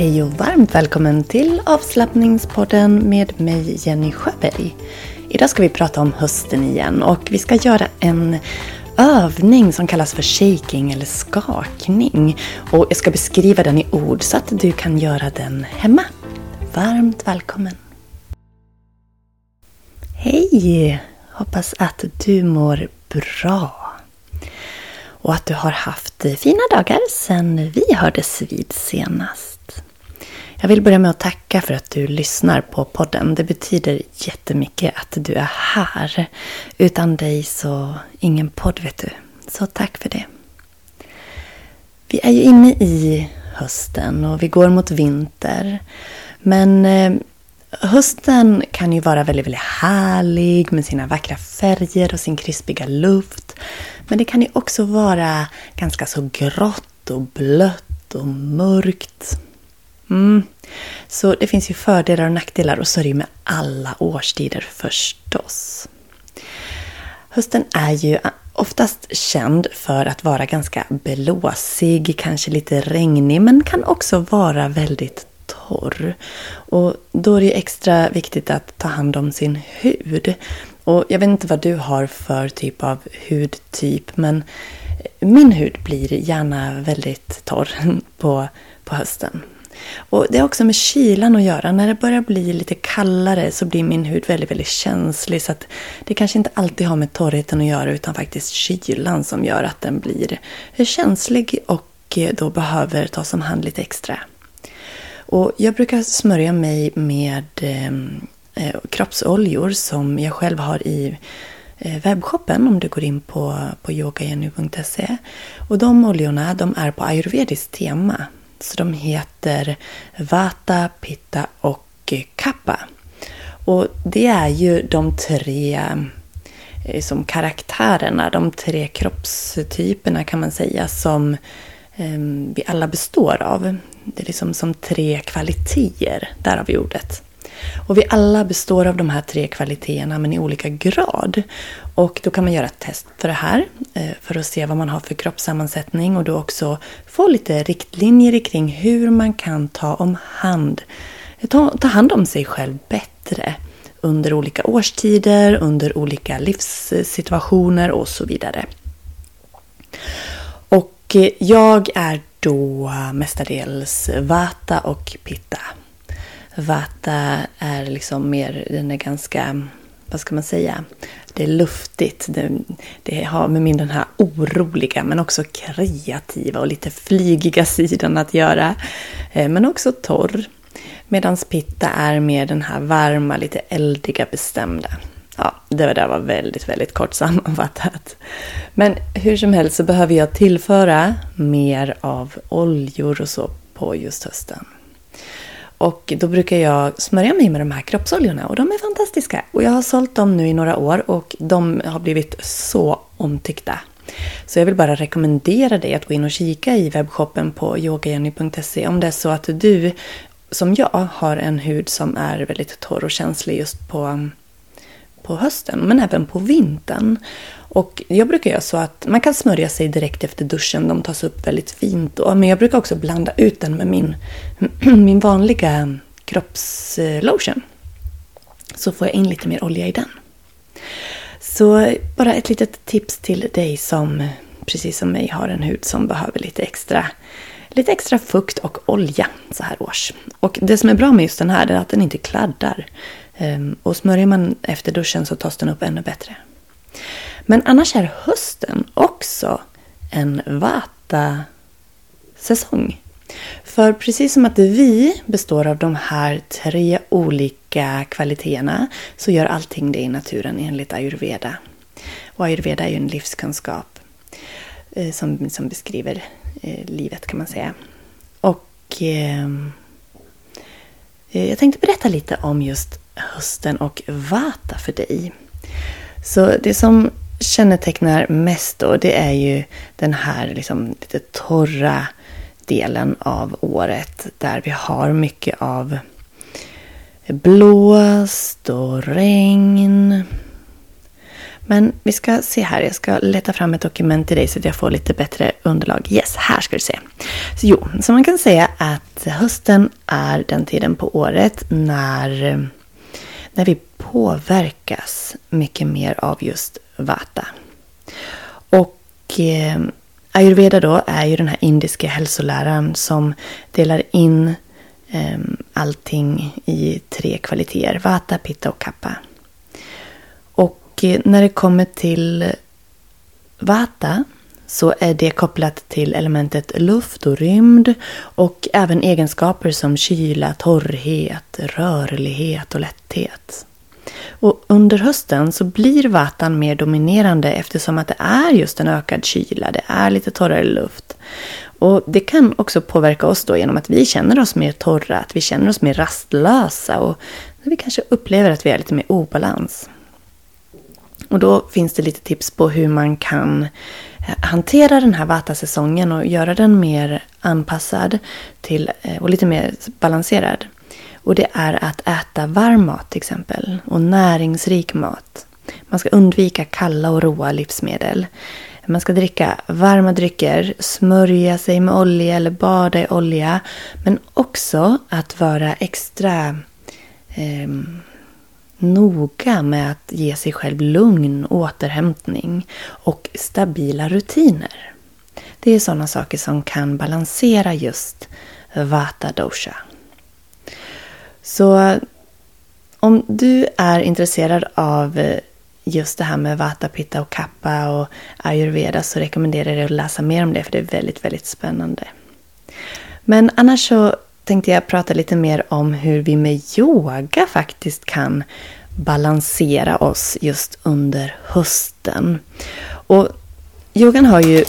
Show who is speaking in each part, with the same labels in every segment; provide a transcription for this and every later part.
Speaker 1: Hej och varmt välkommen till avslappningspodden med mig Jenny Sjöberg. Idag ska vi prata om hösten igen och vi ska göra en övning som kallas för shaking eller skakning. Och jag ska beskriva den i ord så att du kan göra den hemma. Varmt välkommen! Hej! Hoppas att du mår bra. Och att du har haft fina dagar sedan vi hördes vid senast. Jag vill börja med att tacka för att du lyssnar på podden. Det betyder jättemycket att du är här. Utan dig så ingen podd vet du. Så tack för det. Vi är ju inne i hösten och vi går mot vinter. Men eh, hösten kan ju vara väldigt, väldigt härlig med sina vackra färger och sin krispiga luft. Men det kan ju också vara ganska så grått och blött och mörkt. Mm. Så det finns ju fördelar och nackdelar och så är det ju med alla årstider förstås. Hösten är ju oftast känd för att vara ganska blåsig, kanske lite regnig, men kan också vara väldigt torr. Och då är det extra viktigt att ta hand om sin hud. Och jag vet inte vad du har för typ av hudtyp, men min hud blir gärna väldigt torr på, på hösten. Och Det har också med kylan att göra. När det börjar bli lite kallare så blir min hud väldigt, väldigt känslig. Så att det kanske inte alltid har med torrheten att göra utan faktiskt kylan som gör att den blir känslig och eh, då behöver tas om hand lite extra. Och jag brukar smörja mig med eh, eh kroppsoljor som jag själv har i eh, webbshoppen om du går in på, på yogajenny.se. Och de oljorna de är på ayurvediskt tema. Så de heter Vata, Pitta och Kappa. Och det är ju de tre eh, som karaktärerna, de tre kroppstyperna kan man säga som eh, vi alla består av. Det är liksom som tre kvaliteter, därav ordet. Och vi alla består av de här tre kvaliteterna men i olika grad. Och då kan man göra ett test för det här eh, för att se vad man har för kroppssammansättning och då också få lite riktlinjer kring hur man kan ta, om hand, ta, ta hand om sig själv bättre under olika årstider, under olika livssituationer och så vidare. Och eh, jag är då mestadels Vata och Pitta. Vata är liksom mer, den är ganska, vad ska man säga, det är luftigt. Det, det har med min den här oroliga men också kreativa och lite flygiga sidan att göra. Eh, men också torr. Medan Pitta är mer den här varma, lite eldiga, bestämda. Ja, det där var väldigt, väldigt kort sammanfattat. Men hur som helst så behöver jag tillföra mer av oljor och så på just hösten. Och då brukar jag smörja mig med de här kroppsoljorna och de är fantastiska. Och jag har sålt dem nu i några år och de har blivit så omtyckta. Så jag vill bara rekommendera dig att gå in och kika i webbshoppen på yogajenny.se om det är så att du, som jag, har en hud som är väldigt torr och känslig just på på hösten, men även på vintern. Och jag brukar göra så att man kan smörja sig direkt efter duschen, de tas upp väldigt fint. Då. Men jag brukar också blanda ut den med min, min vanliga kroppslotion. Så får jag in lite mer olja i den. Så bara ett litet tips till dig som precis som mig har en hud som behöver lite extra, lite extra fukt och olja så här års. Och det som är bra med just den här är att den inte kladdar. Ehm, och smörjer man efter duschen så tas den upp ännu bättre. Men annars är hösten också en vata-säsong. För precis som att vi består av de här tre olika kvaliteterna så gör allting det i naturen enligt ayurveda. Och ayurveda är ju en livskunskap eh, som, som beskriver eh, livet kan man säga. Och ehm, eh, jag tänkte berätta lite om just hösten och Vata för dig. Så det som kännetecknar mest då, det är ju den här liksom lite torra delen av året där vi har mycket av blåst och regn. Men vi ska se här, jag ska leta fram ett dokument till dig så att jag får lite bättre underlag. Yes, här ska du se. Så jo, så man kan säga att hösten är den tiden på året när, när vi påverkas mycket mer av just vata. Och eh, ayurveda då är ju den här indiska hälsoläraren som delar in eh, allting i tre kvaliteter. Vata, pitta och kappa. Och när det kommer till vata så är det kopplat till elementet luft och rymd och även egenskaper som kyla, torrhet, rörlighet och lätthet. Och under hösten så blir vatan mer dominerande eftersom att det är just en ökad kyla, det är lite torrare luft. Och det kan också påverka oss då genom att vi känner oss mer torra, att vi känner oss mer rastlösa och vi kanske upplever att vi är lite mer obalans. Och då finns det lite tips på hur man kan eh, hantera den här vata-säsongen och göra den mer anpassad till, eh, och lite mer balanserad. Och det är att äta varm mat till exempel och näringsrik mat. Man ska undvika kalla och råa livsmedel. Man ska dricka varma drycker, smörja sig med olja eller bada i olja. Men också att vara extra eh, noga med att ge sig själv lugn, återhämtning och stabila rutiner. Det är sådana saker som kan balansera just Vata Dosha. Så om du är intresserad av just det här med Vata, Pitta och Kappa och ayurveda så rekommenderar jag dig att läsa mer om det för det är väldigt, väldigt spännande. Men annars så tänkte jag prata lite mer om hur vi med yoga faktiskt kan balansera oss just under hösten. Och yogan har ju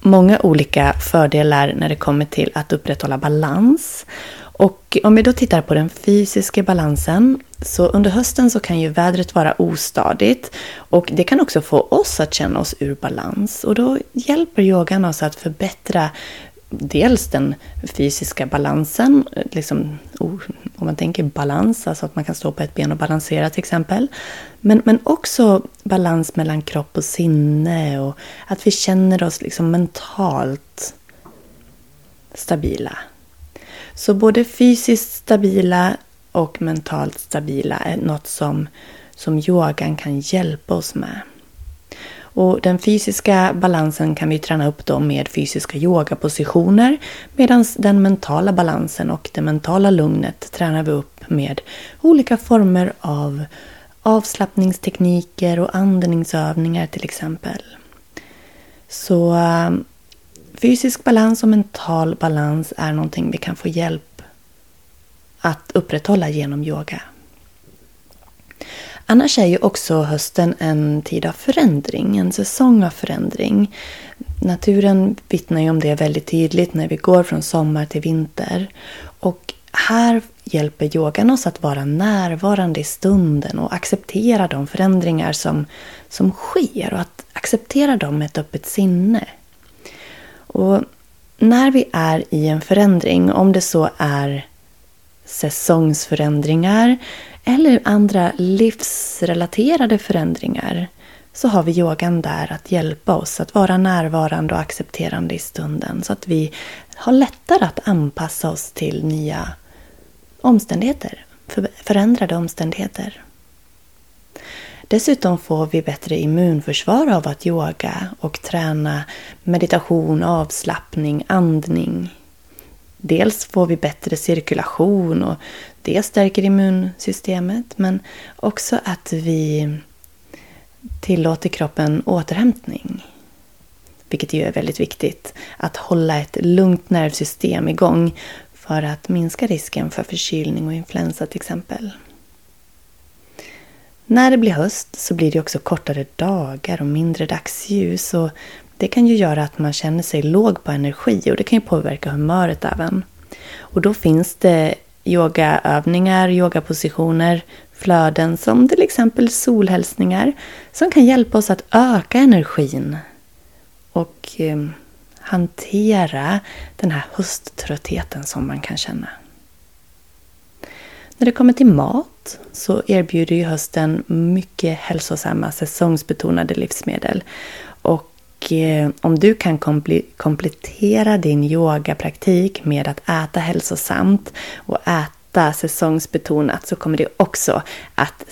Speaker 1: många olika fördelar när det kommer till att upprätthålla balans. Och om vi då tittar på den fysiska balansen så under hösten så kan ju vädret vara ostadigt och det kan också få oss att känna oss ur balans och då hjälper yogan oss att förbättra dels den fysiska balansen, liksom, oh, om man tänker balans, alltså att man kan stå på ett ben och balansera till exempel. Men, men också balans mellan kropp och sinne och att vi känner oss liksom mentalt stabila. Så både fysiskt stabila och mentalt stabila är något som, som yogan kan hjälpa oss med. Och den fysiska balansen kan vi träna upp då med fysiska yogapositioner medan den mentala balansen och det mentala lugnet tränar vi upp med olika former av avslappningstekniker och andningsövningar till exempel. Så eh, fysisk balans och mental balans är någonting vi kan få hjälp att upprätthålla genom yoga. Annars är ju också hösten en tid av förändring, en säsong av förändring. Naturen vittnar ju om det väldigt tydligt när vi går från sommar till vinter. Och här hjälper yogan oss att vara närvarande i stunden och acceptera de förändringar som, som sker och att acceptera dem med ett öppet sinne. Och när vi är i en förändring, om det så är säsongsförändringar eller andra livsrelaterade förändringar så har vi yogan där att hjälpa oss att vara närvarande och accepterande i stunden så att vi har lättare att anpassa oss till nya omständigheter, förändrade omständigheter. Dessutom får vi bättre immunförsvar av att yoga och träna meditation, avslappning, andning. Dels får vi bättre cirkulation och det stärker immunsystemet men också att vi tillåter kroppen återhämtning. Vilket ju är väldigt viktigt. Att hålla ett lugnt nervsystem igång för att minska risken för förkylning och influensa till exempel. När det blir höst så blir det också kortare dagar och mindre dagsljus och det kan ju göra att man känner sig låg på energi och det kan ju påverka humöret även. Och då finns det yogaövningar, yogapositioner, flöden som till exempel solhälsningar som kan hjälpa oss att öka energin och eh, hantera den här hösttröttheten som man kan känna. När det kommer till mat så erbjuder ju hösten mycket hälsosamma säsongsbetonade livsmedel. Och eh, om du kan komplettera din yogapraktik med att äta hälsosamt och äta säsongsbetonat så kommer det också att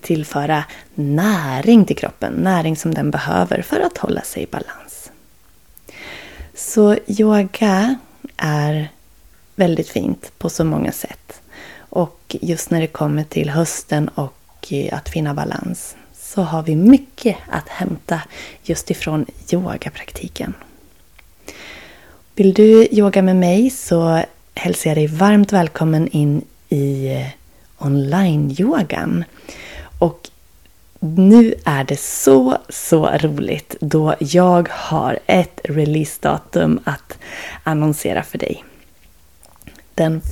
Speaker 1: tillföra näring till kroppen. Näring som den behöver för att hålla sig i balans. Så yoga är väldigt fint på så många sätt. Och just när det kommer till hösten och eh, att finna balans så har vi mycket att hämta just ifrån yogapraktiken. Vill du yoga med mig så hälsar jag dig varmt välkommen in i eh, online-yogan. Och nu är det så, så roligt då jag har ett releasedatum att annonsera för dig. Den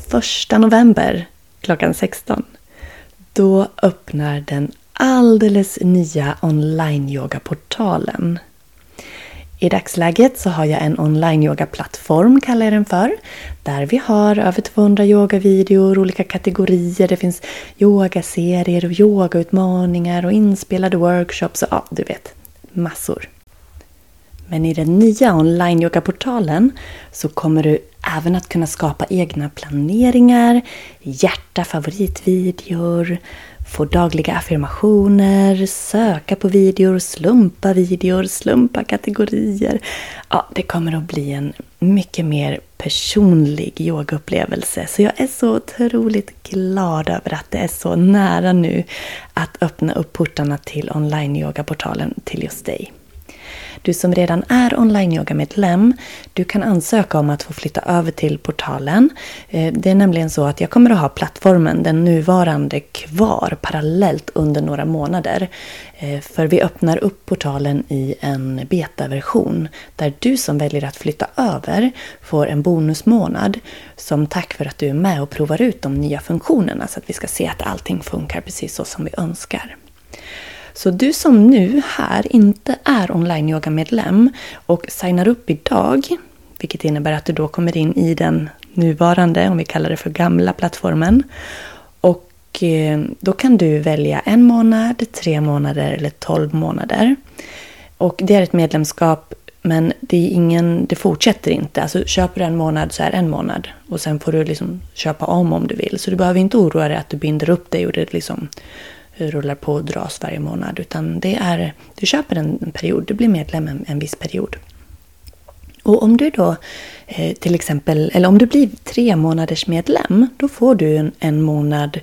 Speaker 1: 1 november klockan 16 då öppnar den alldeles nya online-yoga-portalen. I dagsläget så har jag en online-yoga-plattform, kallar jag den för. Där vi har över 200 yogavideor, olika kategorier. Det finns yogaserier och yogautmaningar och inspelade workshops och ja, du vet, massor. Men i den nya online-yoga-portalen så kommer du även att kunna skapa egna planeringar, hjärta favoritvideor, få dagliga affirmationer, söka på videor, slumpa videor, slumpa kategorier. Ja, det kommer att bli en mycket mer personlig yogaupplevelse. Så jag är så otroligt glad över att det är så nära nu att öppna upp portarna till online-yogaportalen till just dig. Du som redan är online-yoga-medlem, du kan ansöka om att få flytta över till portalen. Eh, det är nämligen så att jag kommer att ha plattformen, den nuvarande, kvar parallellt under några månader. Eh, för vi öppnar upp portalen i en betaversion där du som väljer att flytta över får en bonusmånad som tack för att du är med och provar ut de nya funktionerna så att vi ska se att allting funkar precis så som vi önskar. Så du som nu här inte är online-yoga-medlem och signar upp idag, vilket innebär att du då kommer in i den nuvarande, om vi kallar det för gamla plattformen. Och eh, då kan du välja en månad, tre månader eller tolv månader. Och det är ett medlemskap men det, är ingen, det fortsätter inte. Alltså köper du en månad så är det en månad. Och sen får du liksom köpa om om du vill. Så du behöver inte oroa dig att du binder upp dig och det liksom rullar på och dras varje månad. Utan det är, du köper en, period, du blir medlem en, en viss period. Och om du då eh, till exempel, eller om du blir tre månaders medlem, då får du en, en månad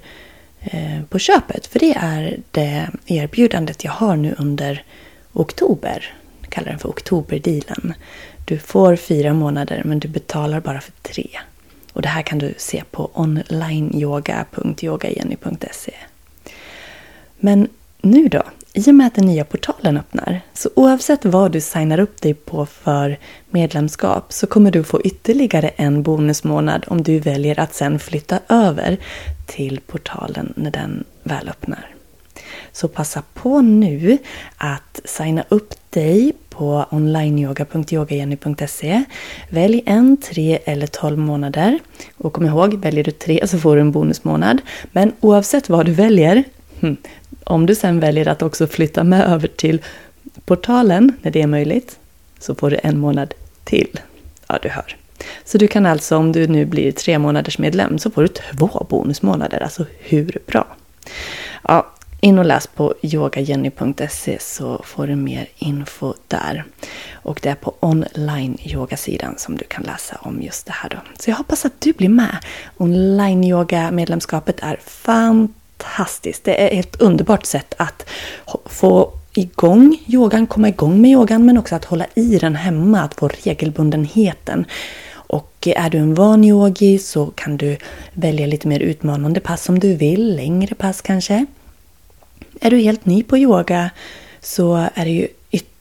Speaker 1: eh, på köpet. För det är det erbjudandet jag har nu under oktober. Jag kallar den för oktoberdealen. Du får fyra månader men du betalar bara för tre. Och det här kan du se på onlineyoga.yogajenny.se. Men nu då? I och med att den nya portalen öppnar, så oavsett vad du signar upp dig på för medlemskap så kommer du få ytterligare en bonusmånad om du väljer att sen flytta över till portalen när den väl öppnar. Så passa på nu att signa upp dig på onlineyoga.yogajenny.se. Välj en, tre eller tolv månader. Och kom ihåg, väljer du tre så får du en bonusmånad. Men oavsett vad du väljer, Mm. om du sen väljer att också flytta med över till portalen när det är möjligt så får du en månad till. Ja, du hör. Så du kan alltså, om du nu blir tre månaders medlem, så får du två bonusmånader. Alltså hur bra? Ja, in och läs på yogajenny.se så får du mer info där. Och det är på online-yogasidan som du kan läsa om just det här då. Så jag hoppas att du blir med. Online-yoga-medlemskapet är fantastiskt fantastiskt. Det är ett underbart sätt att få igång yogan, komma igång med yogan men också att hålla i den hemma, att få regelbundenheten. Och är du en van yogi så kan du välja lite mer utmanande pass om du vill, längre pass kanske. Är du helt ny på yoga så är det ju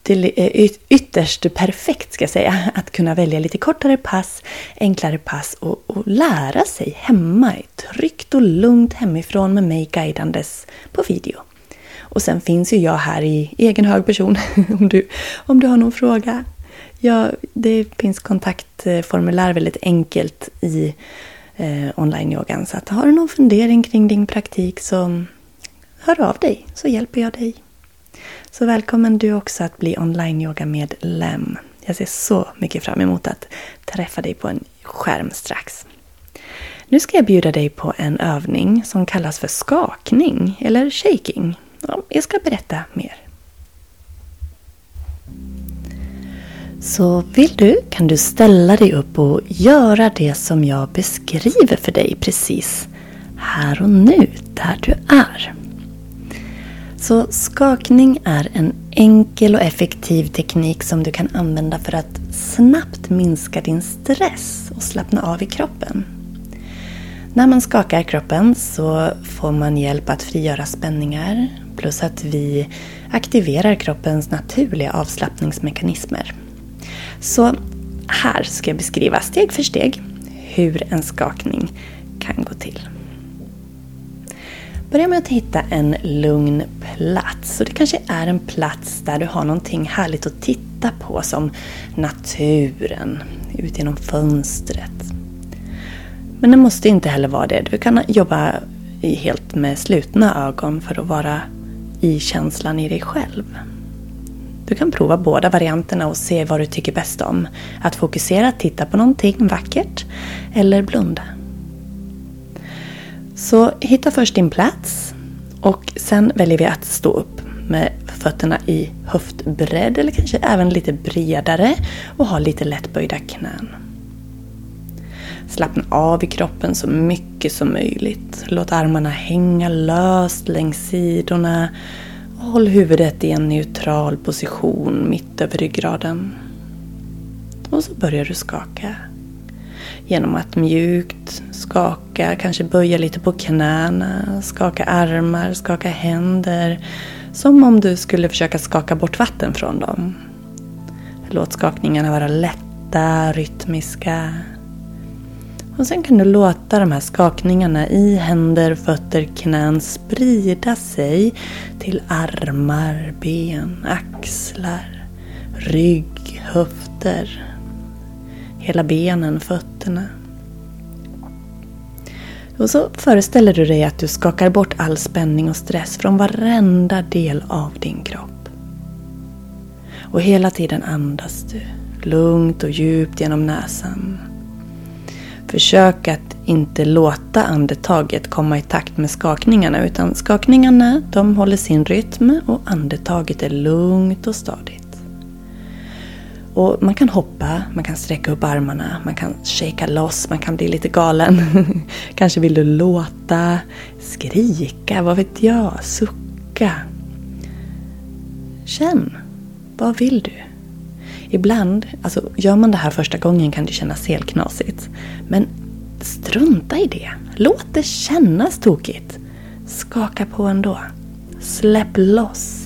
Speaker 1: till eh, ytterst perfekt ska jag säga. Att kunna välja lite kortare pass, enklare pass och, och lära sig hemma tryggt och lugnt hemifrån med mig guidandes på video. Och sen finns ju jag här i egen hög person om du, om du har någon fråga. Ja, det finns kontaktformulär väldigt enkelt i eh, online-yogan. Så att har du någon fundering kring din praktik så hör av dig så hjälper jag dig. Så välkommen du också att bli online-yoga med LEM. Jag ser så mycket fram emot att träffa dig på en skärm strax. Nu ska jag bjuda dig på en övning som kallas för skakning eller shaking. Jag ska berätta mer. Så vill du kan du ställa dig upp och göra det som jag beskriver för dig precis här och nu, där du är. Så skakning är en enkel och effektiv teknik som du kan använda för att snabbt minska din stress och slappna av i kroppen. När man skakar kroppen så får man hjälp att frigöra spänningar plus att vi aktiverar kroppens naturliga avslappningsmekanismer. Så här ska jag beskriva steg för steg hur en skakning kan gå till. Börja med att hitta en lugn plats. Och det kanske är en plats där du har någonting härligt att titta på som naturen, ut genom fönstret. Men det måste inte heller vara det. Du kan jobba helt med slutna ögon för att vara i känslan i dig själv. Du kan prova båda varianterna och se vad du tycker bäst om. Att fokusera, titta på någonting vackert eller blunda. Så hitta först din plats och sen väljer vi att stå upp med fötterna i höftbredd eller kanske även lite bredare och ha lite lättböjda knän. Slappna av i kroppen så mycket som möjligt. Låt armarna hänga löst längs sidorna. Håll huvudet i en neutral position mitt över ryggraden. Och så börjar du skaka. Genom att mjukt skaka, kanske böja lite på knäna, skaka armar, skaka händer. Som om du skulle försöka skaka bort vatten från dem. Låt skakningarna vara lätta, rytmiska. Och sen kan du låta de här skakningarna i händer, fötter, knän sprida sig till armar, ben, axlar, rygg, höfter. Hela benen, fötterna. Och så föreställer du dig att du skakar bort all spänning och stress från varenda del av din kropp. Och hela tiden andas du lugnt och djupt genom näsan. Försök att inte låta andetaget komma i takt med skakningarna utan skakningarna de håller sin rytm och andetaget är lugnt och stadigt. Och man kan hoppa, man kan sträcka upp armarna, man kan shaka loss, man kan bli lite galen. Kanske vill du låta, skrika, vad vet jag, sucka. Känn, vad vill du? Ibland, alltså gör man det här första gången kan det kännas helt knasigt. Men strunta i det. Låt det kännas tokigt. Skaka på ändå. Släpp loss.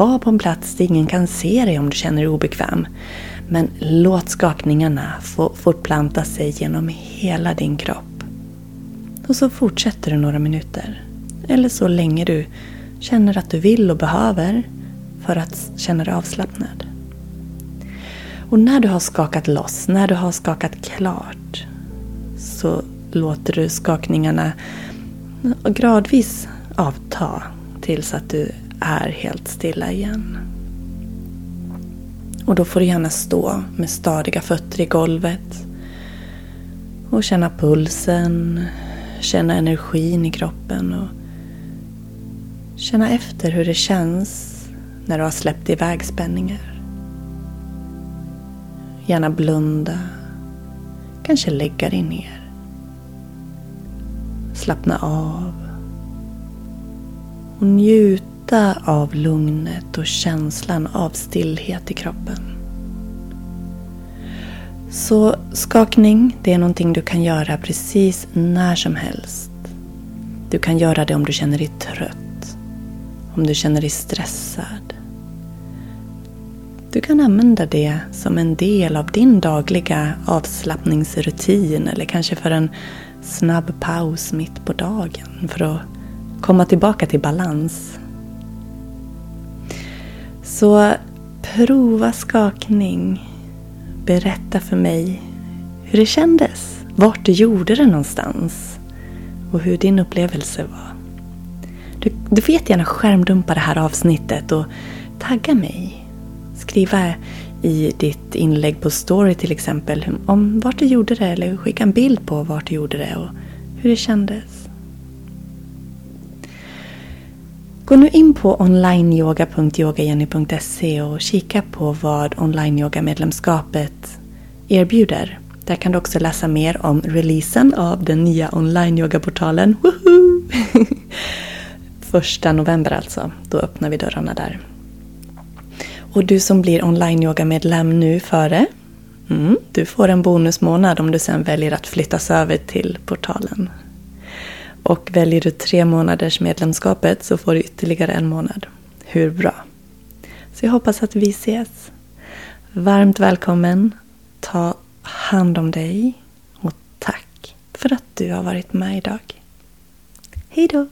Speaker 1: Var på en plats där ingen kan se dig om du känner dig obekväm. Men låt skakningarna få fortplanta sig genom hela din kropp. Och så fortsätter du några minuter. Eller så länge du känner att du vill och behöver för att känna dig avslappnad. Och när du har skakat loss, när du har skakat klart så låter du skakningarna gradvis avta tills att du är helt stilla igen. Och då får du gärna stå med stadiga fötter i golvet och känna pulsen, känna energin i kroppen och känna efter hur det känns när du har släppt iväg spänningar. Gärna blunda, kanske lägga dig ner. Slappna av och njut njuta av lugnet och känslan av stillhet i kroppen. Så skakning, det är någonting du kan göra precis när som helst. Du kan göra det om du känner dig trött, om du känner dig stressad. Du kan använda det som en del av din dagliga avslappningsrutin eller kanske för en snabb paus mitt på dagen för att komma tillbaka till balans. Så prova skakning. Berätta för mig hur det kändes. vart du gjorde det någonstans och hur din upplevelse var. Du, du får jättegärna skärmdumpa det här avsnittet och tagga mig. Skriva i ditt inlägg på story till exempel om vart du gjorde det eller skicka en bild på vart du gjorde det och hur det kändes. Gå nu in på onlineyoga.yogajenny.se och kika på vad online-yoga-medlemskapet erbjuder. Där kan du också läsa mer om releasen av den nya online-yoga-portalen. Första november alltså, då öppnar vi dörrarna där. Och du som blir online-yoga-medlem nu före, mm, du får en bonusmånad om du sen väljer att flyttas över till portalen. Och väljer du tre månaders medlemskapet så får du ytterligare en månad. Hur bra? Så jag hoppas att vi ses. Varmt välkommen. Ta hand om dig. Och tack för att du har varit med idag. Hej då!